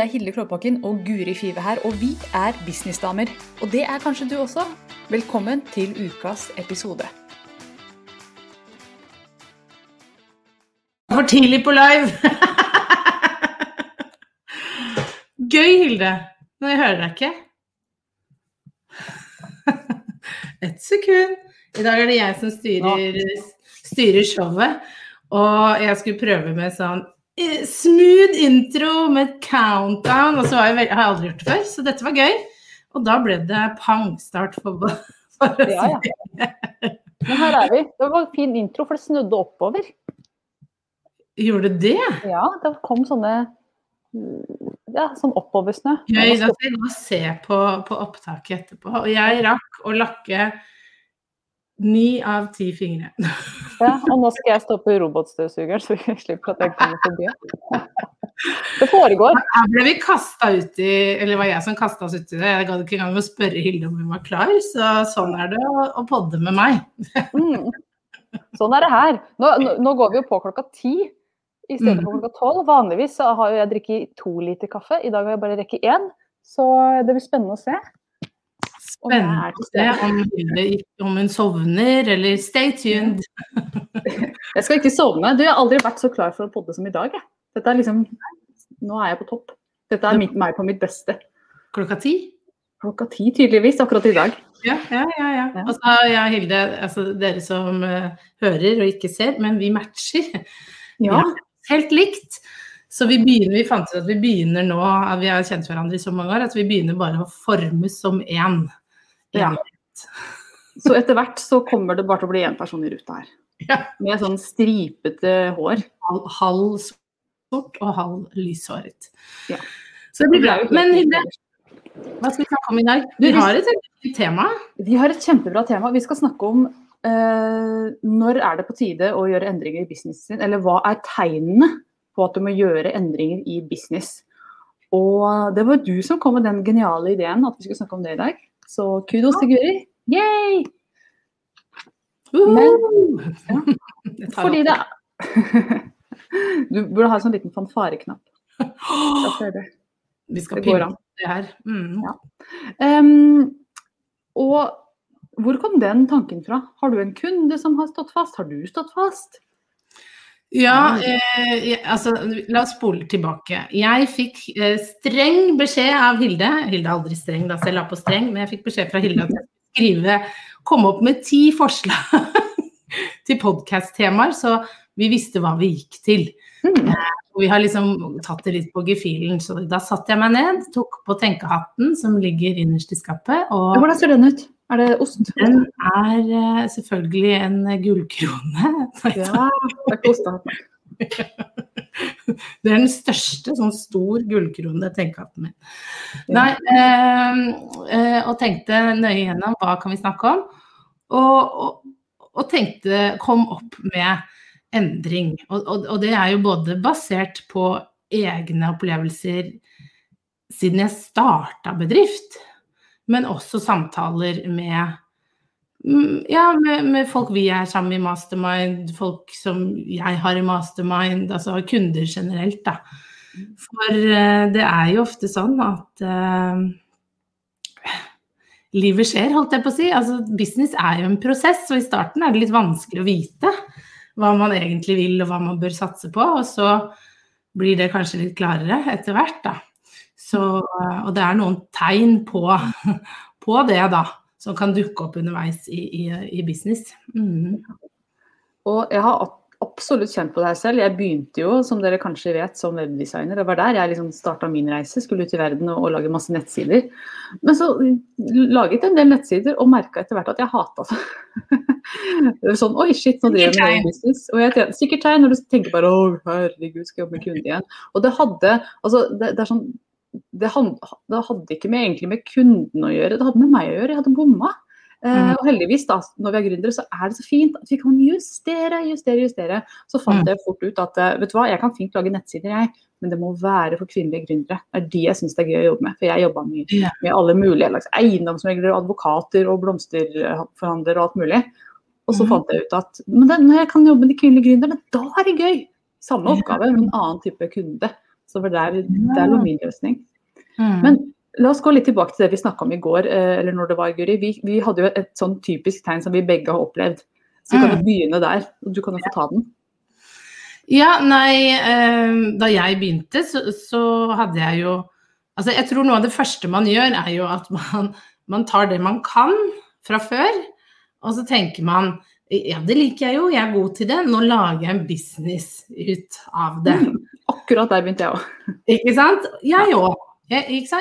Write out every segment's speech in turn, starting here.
Det er Hilde Klåbakken og Guri Five her, og vi er businessdamer. Og det er kanskje du også. Velkommen til ukas episode. For tidlig på live! Gøy, Hilde. Men jeg hører deg ikke. Et sekund. I dag er det jeg som styrer, styrer showet. Og jeg skulle prøve med sånn smooth intro med countdown. Og så har jeg, aldri gjort det før, så dette var gøy. Og da ble det pangstart for, for oss. Ja, ja. Men her er vi. Det var en fin intro, for det snødde oppover. Gjorde det? Ja, det kom sånne ja, sånn oppoversnø. Gøy. Da skal jeg gå og se på, på opptaket etterpå. Og jeg rakk å lakke ni av ti fingre. Ja, og nå skal jeg stå på robotstøvsugeren, så vi slipper at jeg kommer forbi. Det foregår. Her ble vi kasta ut i Eller var jeg som kasta oss ut i det. Jeg gadd ikke engang å spørre Hilde om hun var klar, så sånn er det å, å podde med meg. Mm. Sånn er det her. Nå, nå, går vi jo på klokka ti i stedet for klokka tolv. Vanligvis har jeg drukket to liter kaffe. I dag har jeg bare rekket én. Så det blir spennende å se. Spennende å se om, hun sovner, eller stay tuned. Jeg skal ikke sovne. Du, jeg har aldri vært så klar for å podde som i dag. Jeg. Dette er liksom Nå er jeg på topp. Dette er mitt, meg på mitt beste. Klokka ti? Klokka ti tydeligvis, akkurat i dag. Ja, ja, ja. ja. Altså, ja, Hilde, altså dere som uh, hører og ikke ser, men vi matcher. Ja. Helt likt. Så vi begynner, vi fant ut at vi begynner nå, at vi har kjent hverandre i så mange år, at vi begynner bare å formes som én. Ja. Så etter hvert så kommer det bare til å bli én person i ruta her. Ja. Med sånn stripete hår. Halv, halv sort og halv lyshåret. Ja. Så det blir bra. Men Hilde, hva skal vi snakke om i dag? Vi har et tema. Vi har et kjempebra tema. Vi skal snakke om uh, når er det på tide å gjøre endringer i businessen sin, eller hva er tegnene på at du må gjøre endringer i business. Og det var du som kom med den geniale ideen at vi skulle snakke om det i dag. Så kudos til Guri. Yay! Men, ja. Fordi det Du burde ha en sånn liten fanfareknapp. Vi skal pynte det her. Mm. Ja. Um, og hvor kom den tanken fra? Har du en kunde som har stått fast? Har du stått fast? Ja, eh, altså, la oss spole tilbake. Jeg fikk eh, streng beskjed av Hilde. Hilde er aldri streng, da, så jeg la på streng, men jeg fikk beskjed fra Hilde at jeg skulle skrive, komme opp med ti forslag til podkast-temaer, så vi visste hva vi gikk til. Mm. Eh, vi har liksom tatt det litt på gefühlen, så da satte jeg meg ned, tok på tenkehatten som ligger innerst i skapet, og Hvordan ser den ut? Er det ost? den er eh, selvfølgelig en gullkrone. Ja, det er ikke. Det er den største, sånn stor gullkrone, at min. Nei, eh, eh, og tenkte nøye gjennom hva kan vi snakke om, og, og, og tenkte, kom opp med endring. Og, og det er jo både basert på egne opplevelser siden jeg starta bedrift, men også samtaler med ja, med, med folk vi er sammen i Mastermind, folk som jeg har i Mastermind, altså kunder generelt, da. For eh, det er jo ofte sånn at uh, livet skjer, holdt jeg på å si. Altså, business er jo en prosess, og i starten er det litt vanskelig å vite hva man egentlig vil, og hva man bør satse på. Og så blir det kanskje litt klarere etter hvert, da. Så, eh, og det er noen tegn på, på det, da, som kan dukke opp underveis i, i, i business. Mm. Og jeg har absolutt kjent på det her selv. Jeg begynte jo, som dere kanskje vet, som webdesigner. Det var der jeg liksom starta min reise. Skulle ut i verden og, og lage masse nettsider. Men så laget jeg en del nettsider og merka etter hvert at jeg hata det. sånn Oi, shit, nå driver jeg med business. Og jeg tjener, sikkert tegn når du tenker bare Å, herregud, skal jeg jobbe med kunde igjen. Og det hadde Altså, det, det er sånn det, hand, det hadde ikke med, egentlig med kunden å gjøre, det hadde med meg å gjøre. Jeg hadde bomma. Eh, Mhm. og heldigvis, da, når vi er gründere, så er det så fint at vi kan justere, justere, justere. Så fant Mhm. jeg fort ut at eh, vet du hva, jeg kan fint lage nettsider, jeg, men det må være for kvinnelige gründere. Det er de jeg syns det er gøy å jobbe med. For jeg jobba mye med alle mulige slags eiendomsmeglere, advokater og blomsterforhandlere og alt mulig. Og så Mhm. fant jeg ut at men det, når jeg kan jobbe med de kvinnelige gründerne, da er det gøy. Samme oppgave, men en annen type kunde. Så det er, det er min løsning. Mm. Men la oss gå litt tilbake til det vi snakka om i går, eh, eller når det var, Guri. Vi, vi hadde jo et sånn typisk tegn som vi begge har opplevd. Så vi kan jo Mm. begynne der. Du kan jo få ta den. Ja, nei, eh, da jeg begynte, så, så hadde jeg jo Altså, jeg tror noe av det første man gjør, er jo at man, man tar det man kan fra før, og så tenker man ja, det liker jeg jo, jeg er god til det, nå lager jeg en business ut av det. Akkurat der begynte jeg òg. Ikke sant? Jeg òg.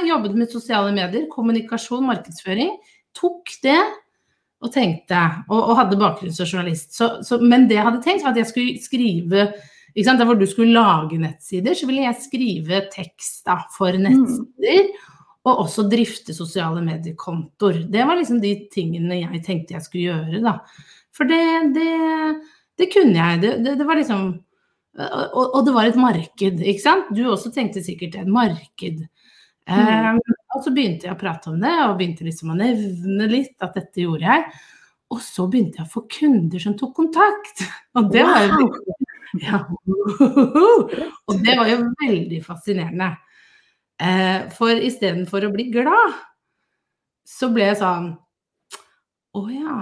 Jobbet med sosiale medier, kommunikasjon, markedsføring. Tok det og tenkte, og, og hadde bakgrunn som journalist. Så, så, men det jeg hadde tenkt, var at jeg skulle skrive? Der hvor du skulle lage nettsider, så ville jeg skrive tekst da, for nettsider. Og også drifte sosiale mediekontoer. Det var liksom de tingene jeg tenkte jeg skulle gjøre, da. For det, det, det kunne jeg. Det, det var liksom og, og, det var et marked, ikke sant. Du også tenkte sikkert et marked. Mm. Um, og så begynte jeg å prate om det, og begynte liksom å nevne litt at dette gjorde jeg. Og så begynte jeg å få kunder som tok kontakt. Og det var jo ja. Og det var jo veldig fascinerende. Eh, for istedenfor å bli glad, så ble jeg sånn Å ja.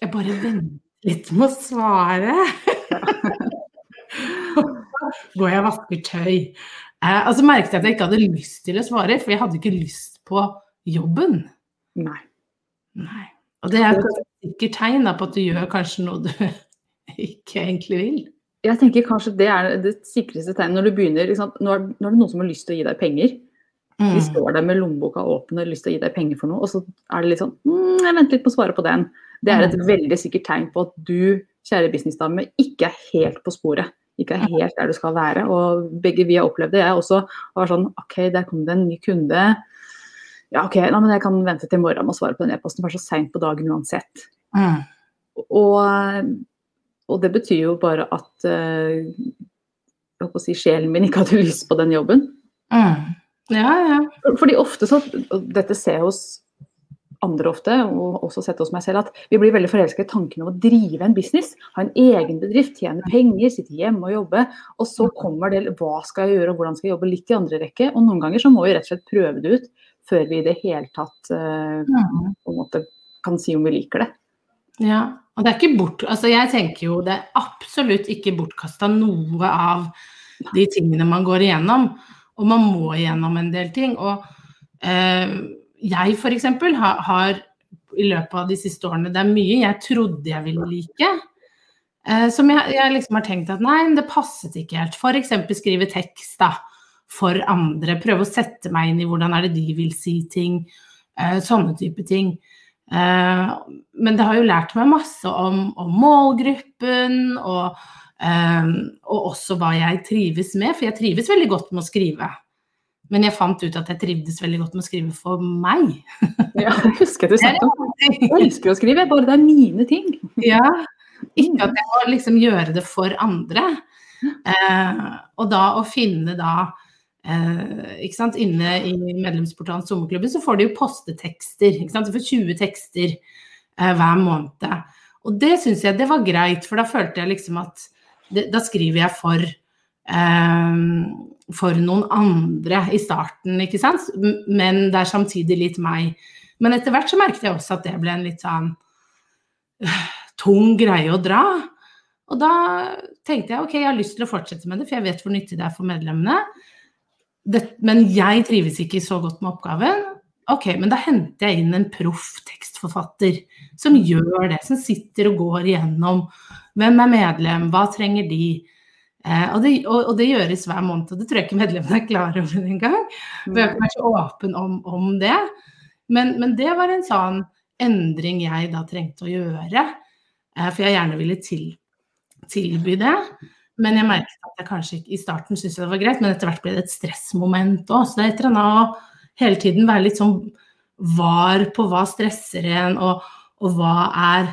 Jeg bare venter litt med å svare. Går jeg og vasker tøy. Eh, og så merket jeg at jeg ikke hadde lyst til å svare, for jeg hadde ikke lyst på jobben. Nei. Nei. Og det er et sikkert tegn på at du gjør kanskje noe du ikke egentlig vil. Jeg tenker kanskje det er det sikreste tegnet når du begynner. Nå er, nå er det noen som har lyst til å gi deg penger. Mm. De står der med lommeboka åpen og har lyst til å gi deg penger for noe, og så er det litt sånn mm, Jeg venter litt på å svare på den. Det er et Mm. veldig sikkert tegn på at du, kjære businessdame, ikke er helt på sporet. Ikke er helt der du skal være. Og begge vi har opplevd det. Jeg også var sånn OK, der kom det en ny kunde. Ja, OK, nei, men jeg kan vente til i morgen med å svare på den e-posten, det er så seint på dagen uansett. Mm. Og, og det betyr jo bare at uh, jeg håper å si, sjelen min ikke hadde lyst på den jobben. Mm. Ja, ja. Fordi ofte så Dette ser jeg hos andre ofte, og også sett hos meg selv, at vi blir veldig forelsket i tanken om å drive en business. Ha en egen bedrift, tjene penger, sitte hjemme og jobbe. Og så kommer det hva skal jeg gjøre og hvordan skal jeg jobbe litt i andre rekke. Og noen ganger så må vi rett og slett prøve det ut før vi i det hele tatt uh, Mm. på en måte kan si om vi liker det. Ja, og det er ikke bort... Altså jeg tenker jo det er absolutt ikke bortkasta noe av de tingene man går igjennom. Og man må igjennom en del ting. Og eh, jeg f.eks. Har, har i løpet av de siste årene Det er mye jeg trodde jeg ville like. Eh, som jeg, jeg liksom har tenkt at nei, det passet ikke helt. F.eks. skrive tekst da, for andre. Prøve å sette meg inn i hvordan er det de vil si ting. Eh, sånne type ting. Eh, men det har jo lært meg masse om, om målgruppen, og, eh, og også hva jeg trives med. For jeg trives veldig godt med å skrive. Men jeg fant ut at jeg trivdes veldig godt med å skrive for meg. Ja, jeg husker du snakket om Jeg elsker å skrive, bare det er mine ting. Ja, ikke at jeg må liksom gjøre det for andre. Eh, og da å finne da eh, ikke sant, Inne i medlemsportalen Sommerklubben så får de jo postetekster. ikke sant, Du får 20 tekster eh, hver måned. Og det syns jeg det var greit, for da følte jeg liksom at det, da skriver jeg for for noen andre i starten, ikke sant. Men det er samtidig litt meg. Men etter hvert så merket jeg også at det ble en litt sånn øh, tung greie å dra. Og da tenkte jeg ok, jeg har lyst til å fortsette med det, for jeg vet hvor nyttig det er for medlemmene. Det, men jeg trives ikke så godt med oppgaven. Ok, men da henter jeg inn en proff tekstforfatter som gjør det, som sitter og går igjennom hvem er medlem, hva trenger de. Eh, og, det, og, og, det, gjøres hver måned, og det tror jeg ikke medlemmene er klar over engang. Vi har ikke vært så åpen om, om det. Men, men, det var en sånn endring jeg da trengte å gjøre. Eh, for jeg gjerne ville til, tilby det. Men jeg merket at jeg kanskje ikke i starten syntes det var greit, men etter hvert ble det et stressmoment òg. Så det er et eller annet å hele tiden være litt sånn var på hva stresser en, og, og hva er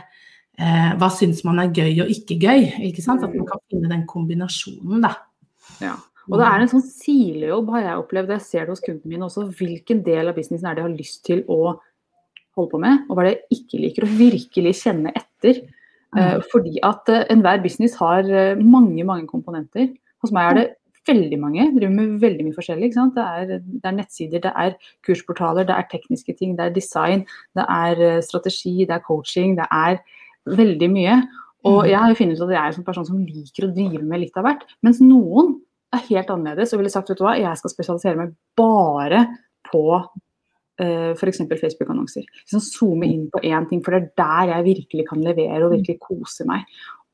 eh, hva syns man er gøy og ikke gøy? ikke sant? At man kan finne den kombinasjonen, da. Ja. Og det er en sånn silejobb, har jeg opplevd. Jeg ser det hos kundene mine også. Hvilken del av businessen er det jeg har lyst til å holde på med, og hva er det jeg ikke liker, å virkelig kjenne etter. Mm. Uh, fordi at uh, enhver business har uh, mange, mange komponenter. Hos meg er det veldig mange, driver med veldig mye forskjellig. ikke sant? Det er, det er nettsider, det er kursportaler, det er tekniske ting, det er design, det er eh, strategi, det er coaching. Det er veldig mye. Og Mm. jeg har jo funnet ut at jeg er en sånn person som liker å drive med litt av hvert. Mens noen er helt annerledes og ville sagt vet du hva, jeg skal spesialisere meg bare på uh, f.eks. Facebook-annonser. Liksom Zoome inn på én ting, for det er der jeg virkelig kan levere og virkelig kose meg.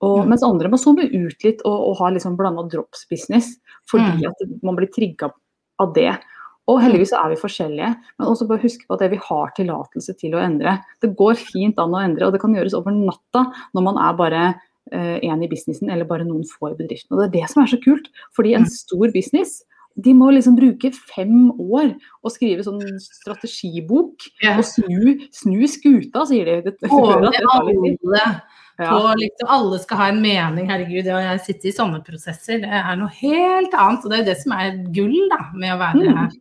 Og, mens andre må zoome ut litt og, og ha liksom blanda drops-business, fordi Mm. at man blir trigga av det. Og heldigvis så er vi forskjellige, men også bare huske på at det vi har tillatelse til å endre. Det går fint an å endre, og det kan gjøres over natta når man er bare én i businessen eller bare noen få i bedriften. Og det er det som er så kult, fordi en Mm. stor business de må liksom bruke fem år og skrive sånn strategibok yeah. og snu, snu skuta, sier de. Det, det, det. Ja. På liksom, alle skal ha en mening, herregud. Ja, jeg sitter i sånne prosesser. Det er noe helt annet. Og det er jo det som er gull da, med å være Mm.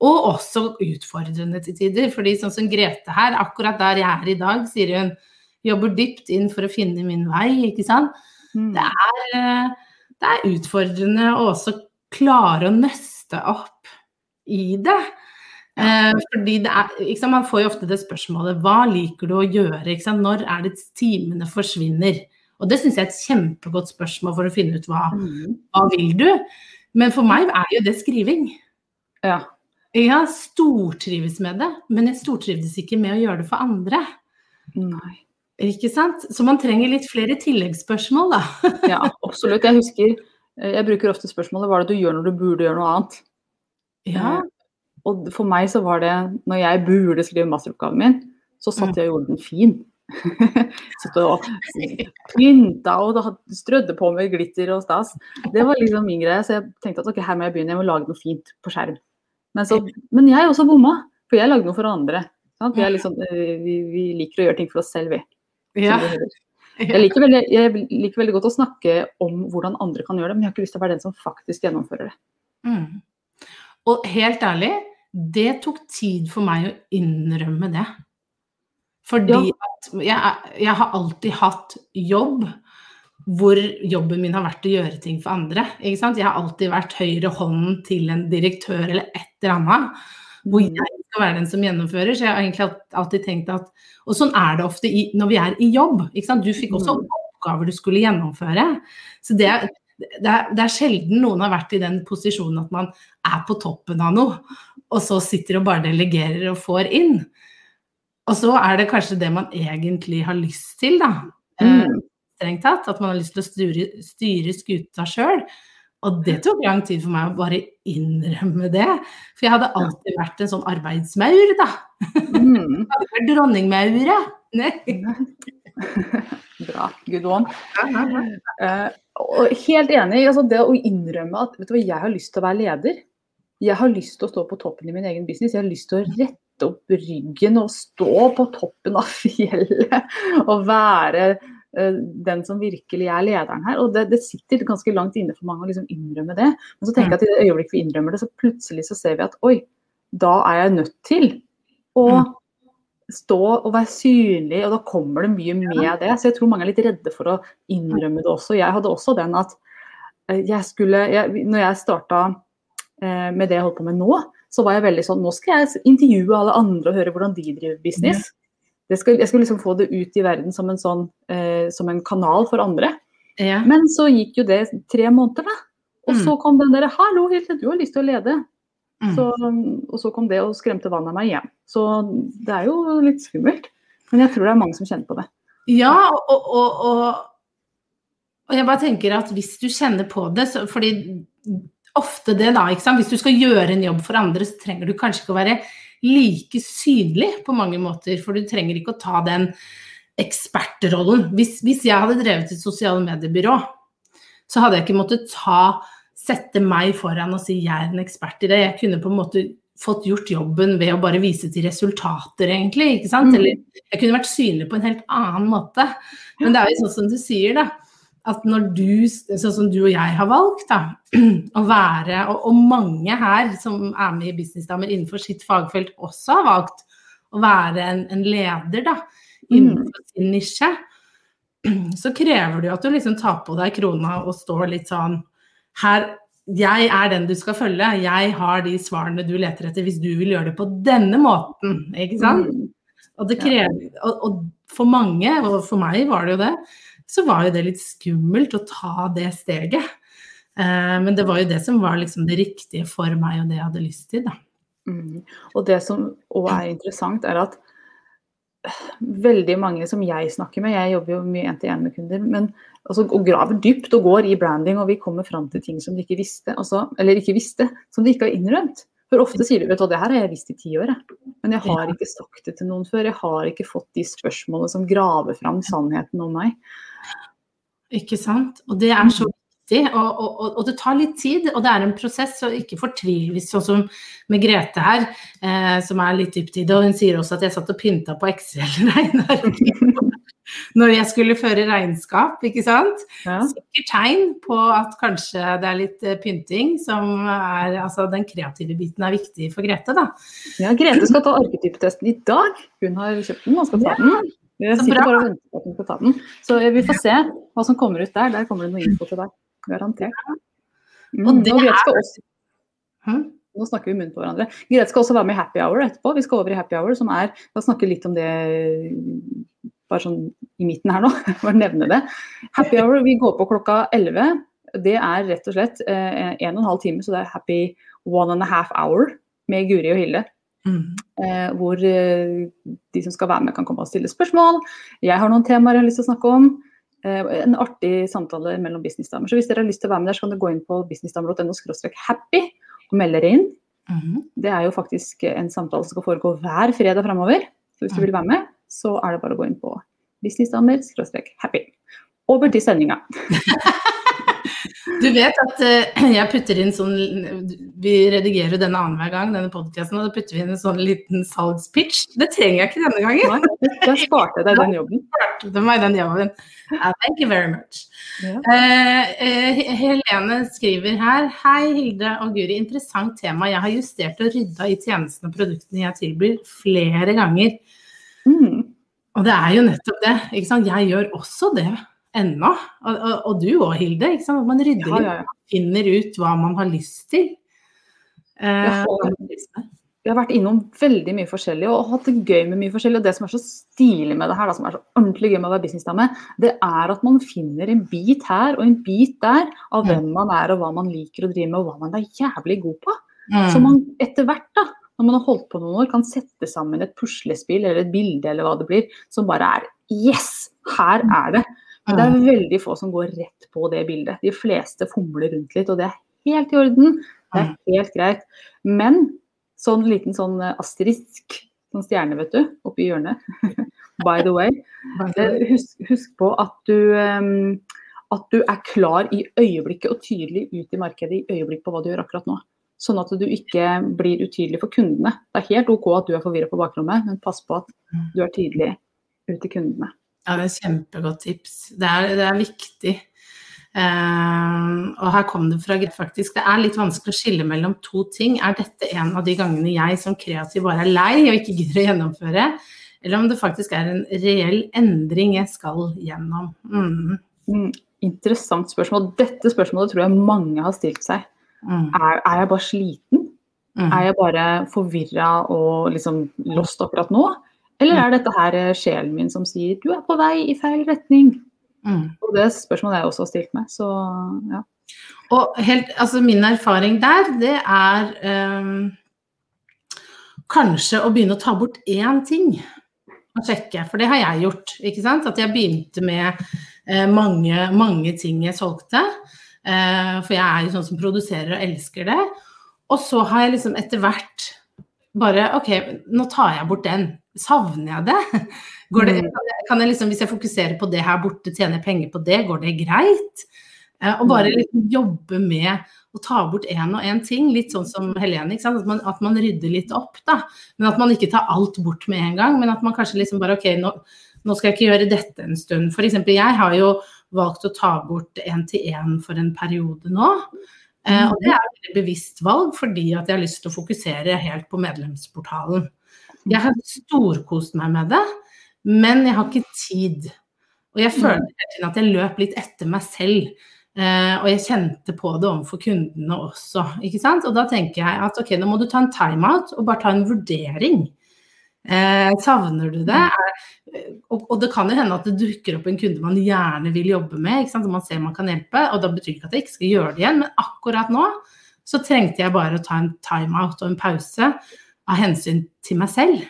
Og også utfordrende til tider. fordi sånn som Grete her, akkurat der jeg er i dag, sier hun jobber dypt inn for å finne min vei, ikke sant. Mm. Det er, eh, det er utfordrende å også klare å nøste opp i det. Eh, fordi det er, sant, Man får jo ofte det spørsmålet hva liker du å gjøre? Når er det timene forsvinner? Og det syns jeg er et kjempegodt spørsmål for å finne ut hva, Mm. hva vil du? Men for meg er jo det skriving. Ja. Jeg stortrives med det, men jeg stortrivdes ikke med å gjøre det for andre. Nei. Ikke sant? Så man trenger litt flere tilleggsspørsmål, da. Ja, absolutt. Jeg husker eh, Jeg bruker ofte spørsmålet hva er det du gjør når du burde gjøre noe annet? Ja. Eh, Og for meg så var det når jeg burde skrive masteroppgaven min, så satt jeg og gjorde den fin. Satt og pynta og strødde på med glitter og stas. Det var liksom min greie, så jeg tenkte at ok, her må jeg begynne, jeg må lage noe fint på skjerm. Men, så, men jeg også bomma, for jeg lagde noe for andre. Sant? Vi, er liksom, eh, vi, vi liker å gjøre ting for oss selv, vi. ja. Jeg liker, veldig, jeg liker veldig godt å snakke om hvordan andre kan gjøre det, men jeg har ikke lyst til å være den som faktisk gjennomfører det. Mm. Og helt ærlig, det tok tid for meg å innrømme det. Fordi at jeg, jeg har alltid hatt jobb hvor jobben min har vært å gjøre ting for andre. Ikke sant? Jeg har alltid vært høyre hånden til en direktør eller et eller annet. Hvor Mm. jeg skal være den som gjennomfører. Så jeg har egentlig alltid tenkt at Og sånn er det ofte i, når vi er i jobb. Ikke sant? Du fikk også Mm. oppgaver du skulle gjennomføre. Så det er, det, er, det er sjelden noen har vært i den posisjonen at man er på toppen av noe, og så sitter og bare delegerer og får inn. Og så er det kanskje det man egentlig har lyst til, da. Eh, Mm. Strengt tatt. At man har lyst til å styre, styre skuta sjøl. Og det tok lang tid for meg å bare innrømme det. For jeg hadde alltid vært en sånn arbeidsmaur, da. Mm. Hadde vært dronningmaure. Bra. Good one. Uh, og helt enig. Altså det å innrømme at vet du hva, jeg har lyst til å være leder. Jeg har lyst til å stå på toppen i min egen business. Jeg har lyst til å rette opp ryggen og stå på toppen av fjellet. Og være den som virkelig er lederen her. Og det, det sitter ganske langt inne for mange å liksom innrømme det. Men så tenker jeg at i det øyeblikket vi innrømmer det, så plutselig så ser vi at oi, da er jeg nødt til å Mm. stå og være synlig, og da kommer det mye med det. Så jeg tror mange er litt redde for å innrømme det også. Jeg hadde også den at eh, jeg skulle jeg, Når jeg starta eh, med det jeg holdt på med nå, så var jeg veldig sånn Nå skal jeg intervjue alle andre og høre hvordan de driver business. Det skal, jeg skulle liksom få det ut i verden som en, sånn, eh, som en kanal for andre. Ja. Men så gikk jo det tre måneder, da. Og Mm. så kom den derre 'hallo, Hilde, du har lyst til å lede'. Mm. Så, og så kom det og skremte vannet av meg hjem. Så det er jo litt skummelt. Men jeg tror det er mange som kjenner på det. Ja, og, og, og, og jeg bare tenker at hvis du kjenner på det, så, fordi ofte det da, ikke sant? hvis du skal gjøre en jobb for andre, så trenger du kanskje ikke å være like synlig på mange måter, for du trenger ikke å ta den ekspertrollen. Hvis, hvis jeg hadde drevet et sosiale mediebyrå, så hadde jeg ikke måttet ta, sette meg foran og si jeg er en ekspert i det. Jeg kunne på en måte fått gjort jobben ved å bare vise til resultater, egentlig. ikke sant? Mm. Eller jeg kunne vært synlig på en helt annen måte. Men det er jo sånn som du sier, da. At når du, sånn som du og jeg har valgt, da, å være, og, og mange her som er med i Businessdamer innenfor sitt fagfelt også har valgt å være en, en leder, da, innenfor sin nisje, så krever det jo at du liksom tar på deg krona og står litt sånn her jeg er den du skal følge. Jeg har de svarene du leter etter hvis du vil gjøre det på denne måten. Ikke sant? Mm. Og, det krever, og, og for mange, og for meg var det jo det, så var jo det litt skummelt å ta det steget. Eh, men det var jo det som var liksom det riktige for meg, og det jeg hadde lyst til. Da. Mm. Og det som òg er interessant, er at veldig mange som jeg snakker med, jeg jobber jo mye én-til-én med kunder, men altså, og graver dypt og går i branding, og vi kommer fram til ting som de ikke visste, altså, eller ikke visste, som de ikke har innrømt. For ofte sier de vet du, det her har jeg visst i ti år, jeg. men jeg har ikke sagt det til noen før. Jeg har ikke fått de spørsmålene som graver fram sannheten om meg. Ikke sant. Og det er så viktig, og, og, og, det tar litt tid, og det er en prosess, så ikke fortvil hvis sånn som med Grete her, eh, som er litt dypt i det, og hun sier også at jeg satt og pynta på Excel-regner når jeg skulle føre regnskap, ikke sant. Ja. Sikkert tegn på at kanskje det er litt eh, pynting som er Altså den kreative biten er viktig for Grete, da. Ja, Grete skal ta arketypetesten i dag. Hun har kjøpt den og skal ta den. Jeg Så sitter bare og venter på at hun skal ta den. Så vi får se hva som kommer ut der. Der kommer det noe info til deg. Garantert. Mm. Og det også Hm? Nå snakker vi munn på hverandre. Grete skal også være med i Happy Hour etterpå. Vi skal over i Happy Hour, som er Jeg skal snakke litt om det bare sånn i midten her nå. Bare nevne det. Happy Hour vi går på klokka 11. Det er rett og slett eh, en og en halv time, så det er Happy One and a Half Hour med Guri og Hilde. Mm. Eh, hvor eh, de som skal være med, kan komme og stille spørsmål. Jeg har noen temaer jeg har lyst til å snakke om. Eh, en artig samtale mellom businessdamer. Så hvis dere har lyst til å være med der, så kan dere gå inn på businessdamer.no happy og melde dere inn. Mm. Det er jo faktisk en samtale som skal foregå hver fredag framover. Så hvis du vil være med, så er det bare å gå inn på businessdamer-happy. Over til sendinga. Du vet at uh, jeg putter inn sånn Vi redigerer denne annenhver gang, denne podcasten, og da putter vi inn en sånn liten salgspitch. Det trenger jeg ikke denne gangen. Nei, jeg sparte deg den jobben. Det var den jobben. Uh, thank you very much. Ja. Eh, Helene skriver her. Hei Hilde og Guri, interessant tema. Jeg har justert og rydda i tjenestene og produktene jeg tilbyr flere ganger. Mm. Og det er jo nettopp det. Ikke sant? Jeg gjør også det ennå. Og, og, og du òg, Hilde. Ikke sant? Man rydder Ja, ja, ja. finner ut hva man har lyst til. Eh, Jeg har- vært innom veldig mye forskjellig og hatt det gøy med mye forskjellig. Og det som er så stilig med det her, da, som er så ordentlig gøy med å være businessdame, det er at man finner en bit her og en bit der av hvem man er og hva man liker å drive med og hva man er jævlig god på. mm. Så man etter hvert, da, når man har holdt på noen år, kan sette sammen et puslespill eller et bilde eller hva det blir, som bare er Yes! Her er det! Men det er veldig få som går rett på det bildet. De fleste fomler rundt litt, og det er helt i orden. Det er helt greit. Men sånn liten sånn eh, asterisk, sånn stjerne, vet du, oppi hjørnet. By the way. Eh, Husk, husk på at du, um, at du er klar i øyeblikket og tydelig ut i markedet i øyeblikk på hva du gjør akkurat nå. Sånn at du ikke blir utydelig for kundene. Det er helt OK at du er forvirra på bakrommet, men pass på at du er tydelig ut til kundene. Ja, det er et kjempegodt tips. Det er, det er viktig. Uh, og her kom det fra faktisk. Det er litt vanskelig å skille mellom to ting. Er dette en av de gangene jeg som kreativ bare er lei og ikke gidder å gjennomføre? Eller om det faktisk er en reell endring jeg skal gjennom. Mm, Mm, interessant spørsmål. Dette spørsmålet tror jeg mange har stilt seg. mm, Er, er jeg bare sliten? mm. Er jeg bare forvirra og liksom lost akkurat nå? Eller er dette her eh, sjelen min som sier du er på vei i feil retning? Mm. Og det spørsmålet har jeg også stilt meg, så ja. Og helt, altså min erfaring der, det er um, kanskje å begynne å ta bort én ting. Og sjekke, for det har jeg gjort. ikke sant? At jeg begynte med uh, mange, mange ting jeg solgte. Uh, for jeg er jo sånn som produserer og elsker det. Og så har jeg liksom etter hvert bare OK, nå tar jeg bort den. Savner jeg det? Går det Mm. kan jeg, liksom, hvis jeg fokuserer på det her borte, tjener penger på det, går det greit? Eh, og bare liksom jobbe med å ta bort én og én ting, litt sånn som Helene. At, man, at man rydder litt opp, da. Men at man ikke tar alt bort med en gang. Men at man kanskje liksom bare OK, nå, nå skal jeg ikke gjøre dette en stund. Eksempel, jeg har jo valgt å ta bort én-til-én for en periode nå. Eh, og det er et bevisst valg, fordi at jeg har lyst til å fokusere helt på medlemsportalen. Jeg har storkost meg med det, men jeg har ikke tid. Og jeg føler at jeg løp litt etter meg selv. Eh, og jeg kjente på det overfor kundene også. ikke sant? Og da tenker jeg at ok, nå må du ta en timeout og bare ta en vurdering. Eh, savner du det? Og, og, det kan jo hende at det dukker opp en kunde man gjerne vil jobbe med, ikke sant? og man ser man kan hjelpe. Og da betyr det ikke at jeg ikke skal gjøre det igjen, men akkurat nå så trengte jeg bare å ta en timeout og en pause av hensyn til meg selv.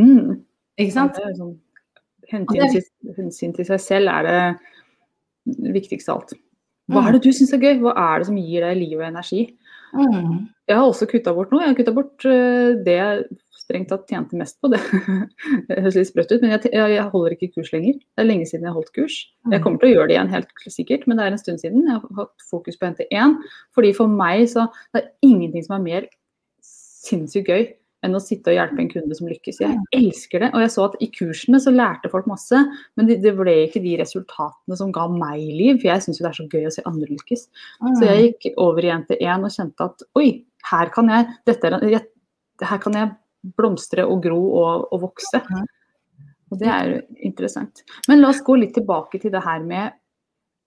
Mm. Ikke sant? Ja, sånn, hensyn, til, hensyn til seg selv er det viktigste av alt. Hva er det du syns er gøy? Hva er det som gir deg liv og energi? Mm. Jeg har også kutta bort noe. Jeg har kutta bort uh, det jeg strengt tatt tjente mest på. Det, det høres litt sprøtt ut, men jeg, jeg, holder ikke kurs lenger. Det er lenge siden jeg har holdt kurs. Jeg kommer til å gjøre det igjen helt sikkert, men det er en stund siden. Jeg har hatt fokus på NT1. Fordi for meg så det er ingenting som er mer sinnssykt gøy enn å sitte og hjelpe en kunde som lykkes. Jeg elsker det. Og jeg så at i kursene så lærte folk masse, men det, det ble ikke de resultatene som ga meg liv. For jeg syns jo det er så gøy å se andre lykkes. Så jeg gikk over i NT1 og kjente at oi, her kan jeg, dette er, her kan jeg blomstre og gro og, og vokse. Og det er interessant. Men la oss gå litt tilbake til det her med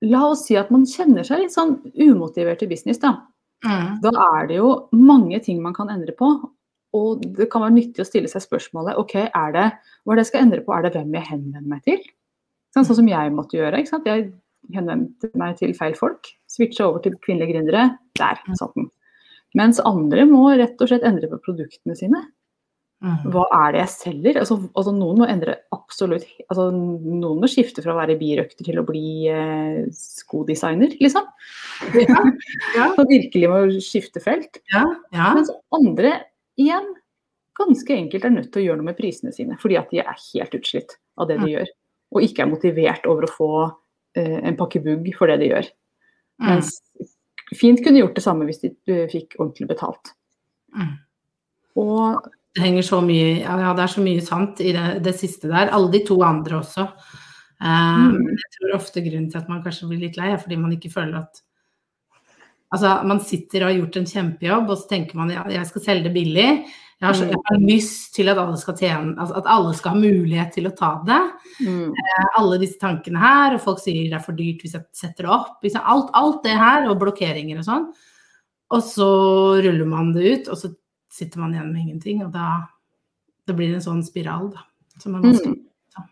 La oss si at man kjenner seg litt sånn umotivert i business, da. Mm. Da er det jo mange ting man kan endre på. Og det kan være nyttig å stille seg spørsmålet ok, er det, hva er det jeg skal endre på, er det hvem jeg henvender meg til? Sånn, sånn som jeg måtte gjøre. ikke sant? Jeg henvendte meg til feil folk. Switcha over til kvinnelige gründere. Der satt den. Mens andre må rett og slett endre på produktene sine. Mm. Hva er det jeg selger? Altså, altså Noen må endre absolutt altså Noen må skifte fra å være birøkter til å bli eh, skodesigner, liksom. Ja, ja. Så virkelig må skifte felt. Ja, ja. Mens andre igjen ganske enkelt er nødt til å gjøre noe med prisene sine, fordi at de er helt utslitt av det de gjør. Og ikke er motivert over å få eh, en pakke bugg for det de gjør. Mm. Mens fint kunne gjort det samme hvis de uh, fikk ordentlig betalt. Mm. Og Det henger så mye Ja, det er så mye sant i det, det siste der. Alle de to andre også. Um, Mm. Jeg tror ofte grunnen til at man kanskje blir litt lei, er fordi man ikke føler at Altså, man sitter og har gjort en kjempejobb, og så tenker man ja, jeg skal selge det billig. Jeg har, så, jeg har lyst til at alle skal tjene altså At alle skal ha mulighet til å ta det. mm, alle disse tankene her, og folk sier det er for dyrt hvis jeg setter det opp. Liksom, alt, alt det her, og blokkeringer og sånn. Og så ruller man det ut, og så sitter man igjen med ingenting. Og da det blir en sånn spiral, da. Som er vanskelig.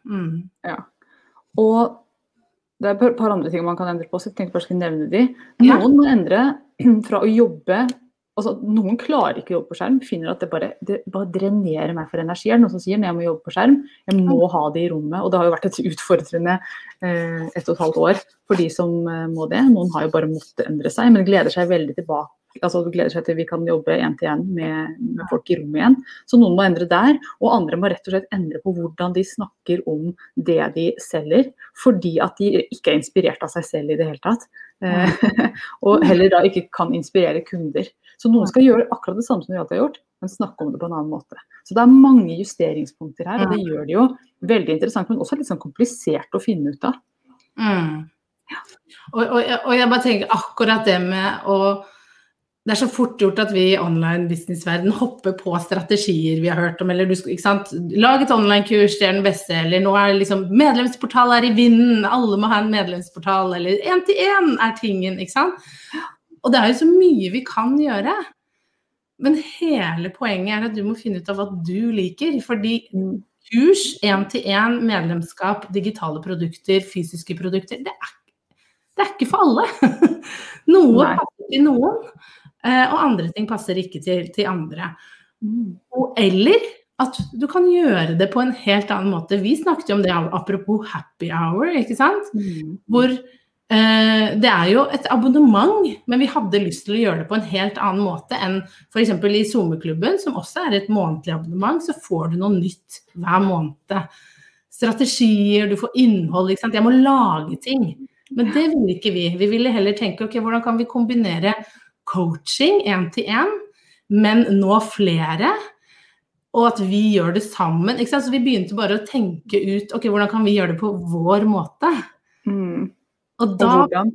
mm. Mm. Og det er et par- andre ting man kan endre på, så jeg tenkte bare skulle nevne de. Ja. Noen må endre fra å jobbe altså Noen klarer ikke å jobbe på skjerm, finner at det bare, det bare drenerer meg for energi. Er det noen som sier når jeg må jobbe på skjerm, jeg må ha det i rommet. Og det har jo vært et utfordrende eh, ett og et halvt år for de som eh, må det. Noen har jo bare måttet endre seg, men gleder seg veldig tilbake. Altså gleder seg til vi kan jobbe én til én med, med folk i rommet igjen. Så noen må endre der, og andre må rett og slett endre på hvordan de snakker om det de selger, fordi at de ikke er inspirert av seg selv i det hele tatt. Eh, og heller da ikke kan inspirere kunder. Så noen skal gjøre akkurat det samme som de alltid har gjort, men snakke om det på en annen måte. Så det er mange justeringspunkter her, og det gjør det jo veldig interessant, men også litt sånn komplisert å finne ut av. Mm. Og, og, og jeg bare tenker akkurat det med å det er så fort gjort at vi i online businessverden hopper på strategier vi har hørt om. eller du, skal- ikke sant? Lag et online-kurs, det er den beste. Eller nå er liksom medlemsportal er i vinden, alle må ha en medlemsportal. Eller én-til-én er tingen, ikke sant. Og det er jo så mye vi kan gjøre. Men hele poenget er at du må finne ut av hva du liker. Fordi kurs, én-til-én, medlemskap, digitale produkter, fysiske produkter, det er, det er ikke for alle. Noe passer til noen, og andre ting passer ikke til, til andre. Og, eller at du kan gjøre det på en helt annen måte. Vi snakket jo om det apropos happy hour, ikke sant? Mm. Hvor eh, det er jo et abonnement, men vi hadde lyst til å gjøre det på en helt annen måte enn f.eks. i SoMe-klubben, som også er et månedlig abonnement, så får du noe nytt hver måned. Strategier, du får innhold, ikke sant. Jeg må lage ting. Men det ville ikke vi. Vi ville heller tenke ok, hvordan kan vi kombinere coaching én til én, men nå flere? Og at vi gjør det sammen. Så vi begynte bare å tenke ut ok, hvordan kan vi gjøre det på vår måte? Mm. Og Og da hvordan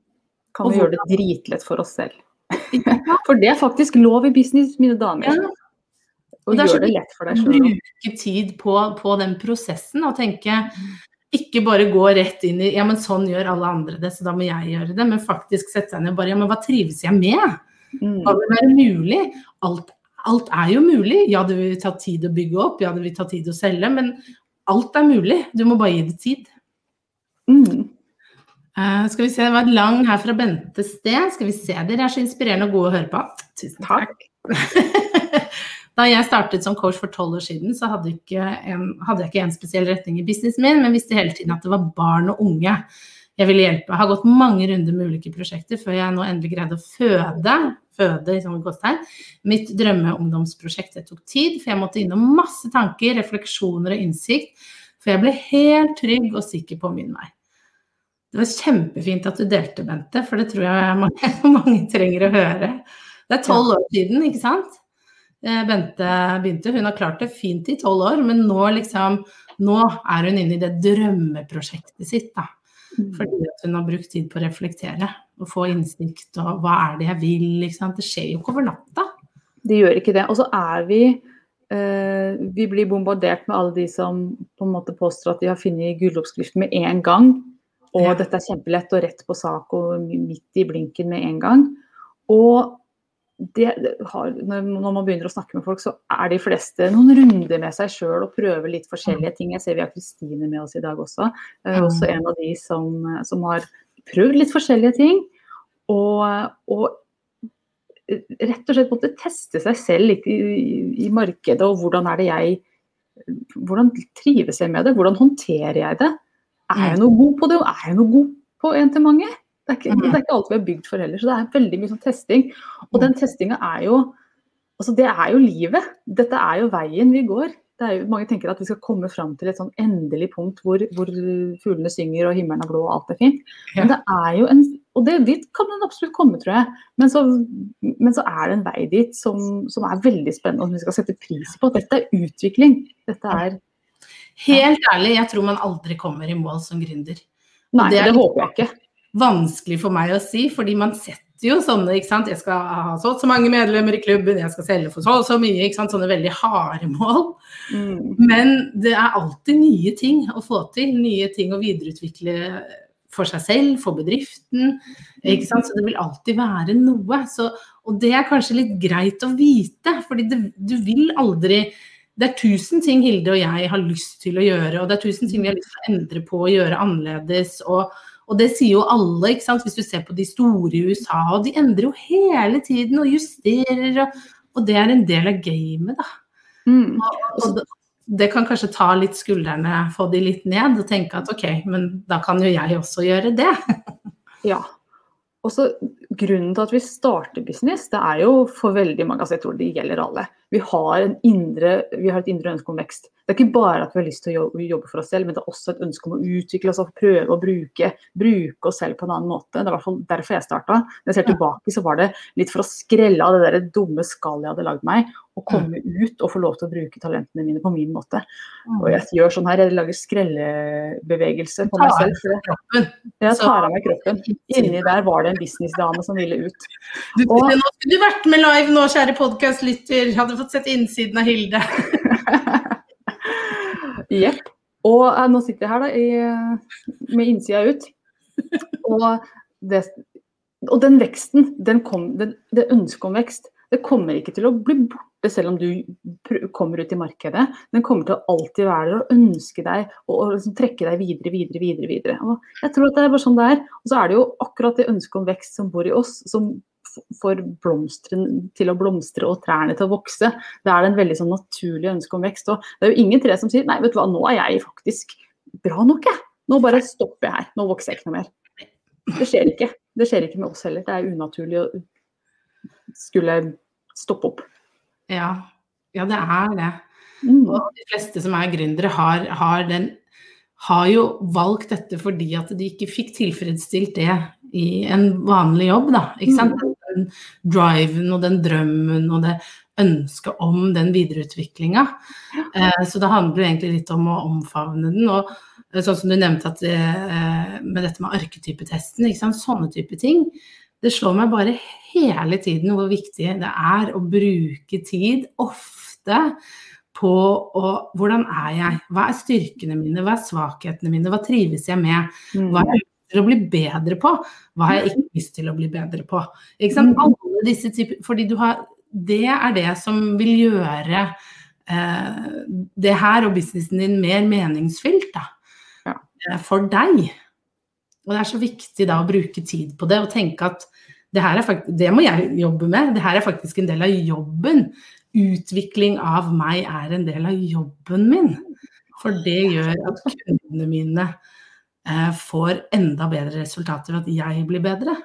kan og vi gjøre det dritlett for oss selv? For det er faktisk lov i business, mine damer. Ja. Og det gjøre det lett for deg sjøl. bruke tid på, på den prosessen og tenke ikke bare gå rett inn i ja, men sånn gjør alle andre det, så da må jeg gjøre det. Men faktisk sette seg ned og bare ja, men hva trives jeg med? Mm. Hva vil være mulig? Alt, alt er jo mulig. Ja, det vil ta tid å bygge opp, ja, det vil ta tid å selge, men alt er mulig. Du må bare gi det tid. Mm. Uh, skal vi se, Det var et lang her fra Bente Sted. Skal vi se, Dere er så inspirerende og gode å høre på. Tusen takk. da jeg startet som coach for tolv år siden, så hadde, en, hadde jeg ikke en spesiell retning i businessen min, men visste hele tiden at det var barn og unge jeg ville hjelpe. Jeg har gått mange runder med ulike prosjekter før jeg nå endelig greide å føde, føde i sånne gåstegn, mitt drømmeungdomsprosjekt. Det tok tid, for jeg måtte innom masse tanker, refleksjoner og innsikt, for jeg ble helt trygg og sikker på min vei. Det var kjempefint at du delte, Bente, for det tror jeg mange, mange trenger å høre. Det er tolv år siden, ikke sant? Eh, Bente begynte. Hun har klart det fint i tolv år, men nå, liksom, nå er hun inne i det drømmeprosjektet sitt. da. Fordi at hun har brukt tid på å reflektere og få innsikt og hva er det jeg vil. Det skjer jo ikke over natta. Det gjør ikke det. Og så er vi eh, Vi blir bombardert med alle de som på en måte påstår at de har funnet gulloppskriften med en gang. Og Ja. dette er kjempelett og rett på sak og midt i blinken med en gang. Og det, har, når man begynner å snakke med folk, så er de fleste noen runder med seg sjøl og prøver litt forskjellige ting. Jeg ser vi har Kristine med oss i dag også. Mm. Også en av de som, som har prøvd litt forskjellige ting. Og, og rett og slett måtte teste seg selv litt i, i markedet, og hvordan er det jeg Hvordan trives jeg med det? Hvordan håndterer jeg det? Er jeg noe god på det, og er jeg noe god på en til mange? Det er ikke, det er ikke alt vi er bygd for heller, så det er veldig mye sånn testing. Og den testinga er jo Altså, det er jo livet. Dette er jo veien vi går. Det er jo, mange tenker at vi skal komme fram til et sånn endelig punkt hvor, hvor fuglene synger og himmelen er blå og alt er fint. Men det er jo en Og det, dit kan den absolutt komme, tror jeg. Men så, men så er det en vei dit som, som er veldig spennende, og som vi skal sette pris på. Dette er utvikling. Dette er Helt ærlig, jeg tror man aldri kommer i mål som gründer. Nei, det det, er- håper jeg ikke. Vanskelig for meg å si, fordi man setter jo sånne, ikke sant. Jeg skal ha så og så mange medlemmer i klubben, jeg skal selge for så og så mye, ikke sant. Sånne veldig harde mål. Mm. Men det er alltid nye ting å få til. Nye ting å videreutvikle for seg selv, for bedriften. Ikke sant? Så det vil alltid være noe. Så, og det er kanskje litt greit å vite, fordi det, du vil aldri Det er tusen ting Hilde og jeg har lyst til å gjøre, og det er tusen ting vi har lyst til å endre på og gjøre annerledes. og og det sier jo alle, ikke sant? hvis du ser på de store i USA, og de endrer jo hele tiden og justerer, og, og det er en del av gamet, da. Mm. Og det, det kan kanskje ta litt skuldrene, få de litt ned og tenke at ok, men da kan jo jeg også gjøre det. Ja. Og så Grunnen til at vi starter business, det er jo for veldig mange, altså jeg tror det gjelder alle. Vi har, en indre, vi har et indre ønske om vekst. Det er ikke bare at vi har lyst til å jobbe, jobbe for oss selv, men det er også et ønske om å utvikle oss og prøve å bruke, bruke oss selv på en annen måte. Det er i hvert fall derfor jeg starta. Når jeg ser tilbake, så var det litt for å skrelle av det der dumme skallet jeg hadde lagd meg, og komme ut og få lov til å bruke talentene mine på min måte. Og jeg gjør sånn her, jeg lager skrellebevegelse på meg selv. Jeg tar av meg kroppen. Inni der var det en businessdame som ville ut. Du, Og- nå skulle du vært med live nå, kjære podkastlytter. Hadde fått sett innsiden av Hilde. Jepp. Og eh, nå sitter jeg her da, i, med innsida ut. Og, det, og den veksten, den kom, den, det ønsket om vekst, det kommer ikke til å bli borte selv om du kommer ut i markedet. Den kommer til å alltid være der og ønske deg og, og liksom trekke deg videre, videre, videre. videre. Og jeg tror at det er bare sånn det er. Og så er det jo akkurat det ønsket om vekst som bor i oss, som får blomstren til å blomstre og trærne til å vokse. Det er en veldig sånn naturlig ønske om vekst. Og det er jo ingen tre som sier nei, vet du hva, nå er jeg faktisk bra nok, jeg. Nå bare stopper jeg her. Nå vokser jeg ikke noe mer. Det skjer ikke. Det skjer ikke med oss heller. Det er unaturlig å skulle stoppe opp. Ja, ja det er det. Mm. Og de fleste som er gründere, har, har, den, har jo valgt dette fordi at de ikke fikk tilfredsstilt det i en vanlig jobb. Da, ikke sant? Den driven og den drømmen og det ønsket om den videreutviklinga. Eh, så det handler egentlig litt om å omfavne den. Og eh, sånn som du nevnte at det, eh, med dette med arketypetesten, ikke sant? sånne type ting. Det slår meg bare hele tiden hvor viktig det er å bruke tid ofte på å, hvordan er jeg, hva er styrkene mine, hva er svakhetene mine, hva trives jeg med, hva er jeg til å bli bedre på, hva har jeg ikke lyst til å bli bedre på. Ikke sant? Alle disse typer, fordi du har, det er det som vil gjøre eh, det her og businessen din mer meningsfylt da, Ja. eh, for deg. Og det er så viktig da å bruke tid på det og tenke at det her er det må jeg jobbe med, det her er faktisk en del av jobben. Utvikling av meg er en del av jobben min. For det gjør at kundene mine eh, får enda bedre resultater, at jeg blir bedre.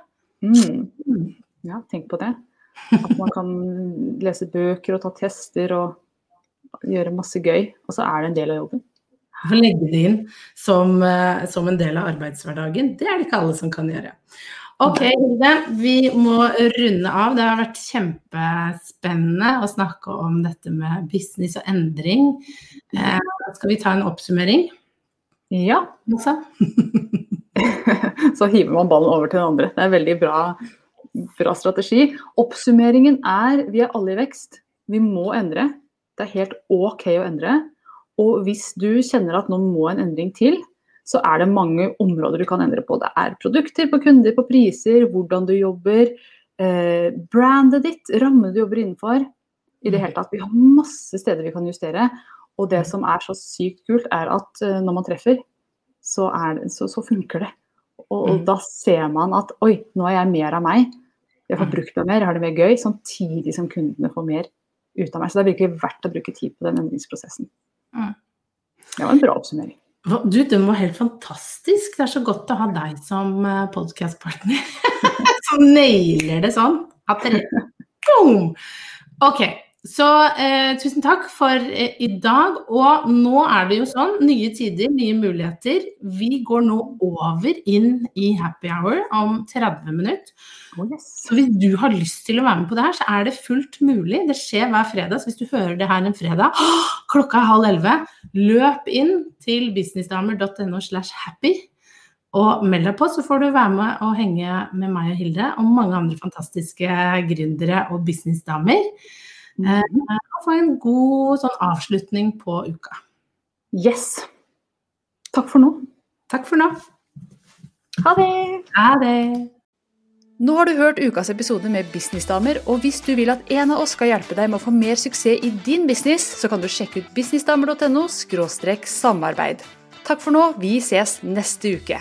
Mm. Ja, tenk på det. At man kan lese bøker og ta tester og gjøre masse gøy, og så er det en del av jobben. Å legge det inn som, eh, som en del av arbeidshverdagen, det er det ikke alle som kan gjøre. Ok, Hilde, vi må runde av. Det har vært kjempespennende å snakke om dette med business og endring. Eh, skal vi ta en oppsummering? Ja, Også? så hiver man ballen over til den andre. Det er en veldig bra, bra strategi. Oppsummeringen er vi er alle i vekst. Vi må endre. Det er helt OK å endre. Og hvis du kjenner at nå må en endring til, så er det mange områder du kan endre på. Det er produkter, på kunder, på priser, hvordan du jobber, eh, brandet ditt, rammene du jobber innenfor. I det hele tatt. Vi har masse steder vi kan justere. Og det som er så sykt kult, er at eh, når man treffer, så, det, så, så funker det. Og, og Mm. da ser man at oi, nå er jeg mer av meg. Jeg får Mm. brukt meg mer, jeg har det mer gøy, samtidig som kundene får mer ut av meg. Så det er virkelig verdt å bruke tid på den endringsprosessen. Mm. Det var en bra oppsummering. Du, den var helt fantastisk. Det er så godt å ha deg som podkastpartner. som nailer det sånn. At dere Boom! Ok, så eh, tusen takk for eh, i dag. Og nå er det jo sånn, nye tider, nye muligheter. Vi går nå over inn i happy hour om 30 minutter. Oh, yes. Så hvis du har lyst til å være med på det her, så er det fullt mulig. Det skjer hver fredag. Så hvis du hører det her en fredag, klokka er halv elleve, løp inn til businessdamer.no slash happy. Og meld deg på, så får du være med og henge med meg og Hilde og mange andre fantastiske gründere og businessdamer. Eh, og få en god sånn avslutning på uka. Yes. Takk for nå. Takk for nå. Ha det! Ha det. Nå har du hørt ukas episode med Businessdamer, og hvis du vil at en av oss skal hjelpe deg med å få mer suksess i din business, så kan du sjekke ut businessdamer.no samarbeid. Takk for nå, vi ses neste uke.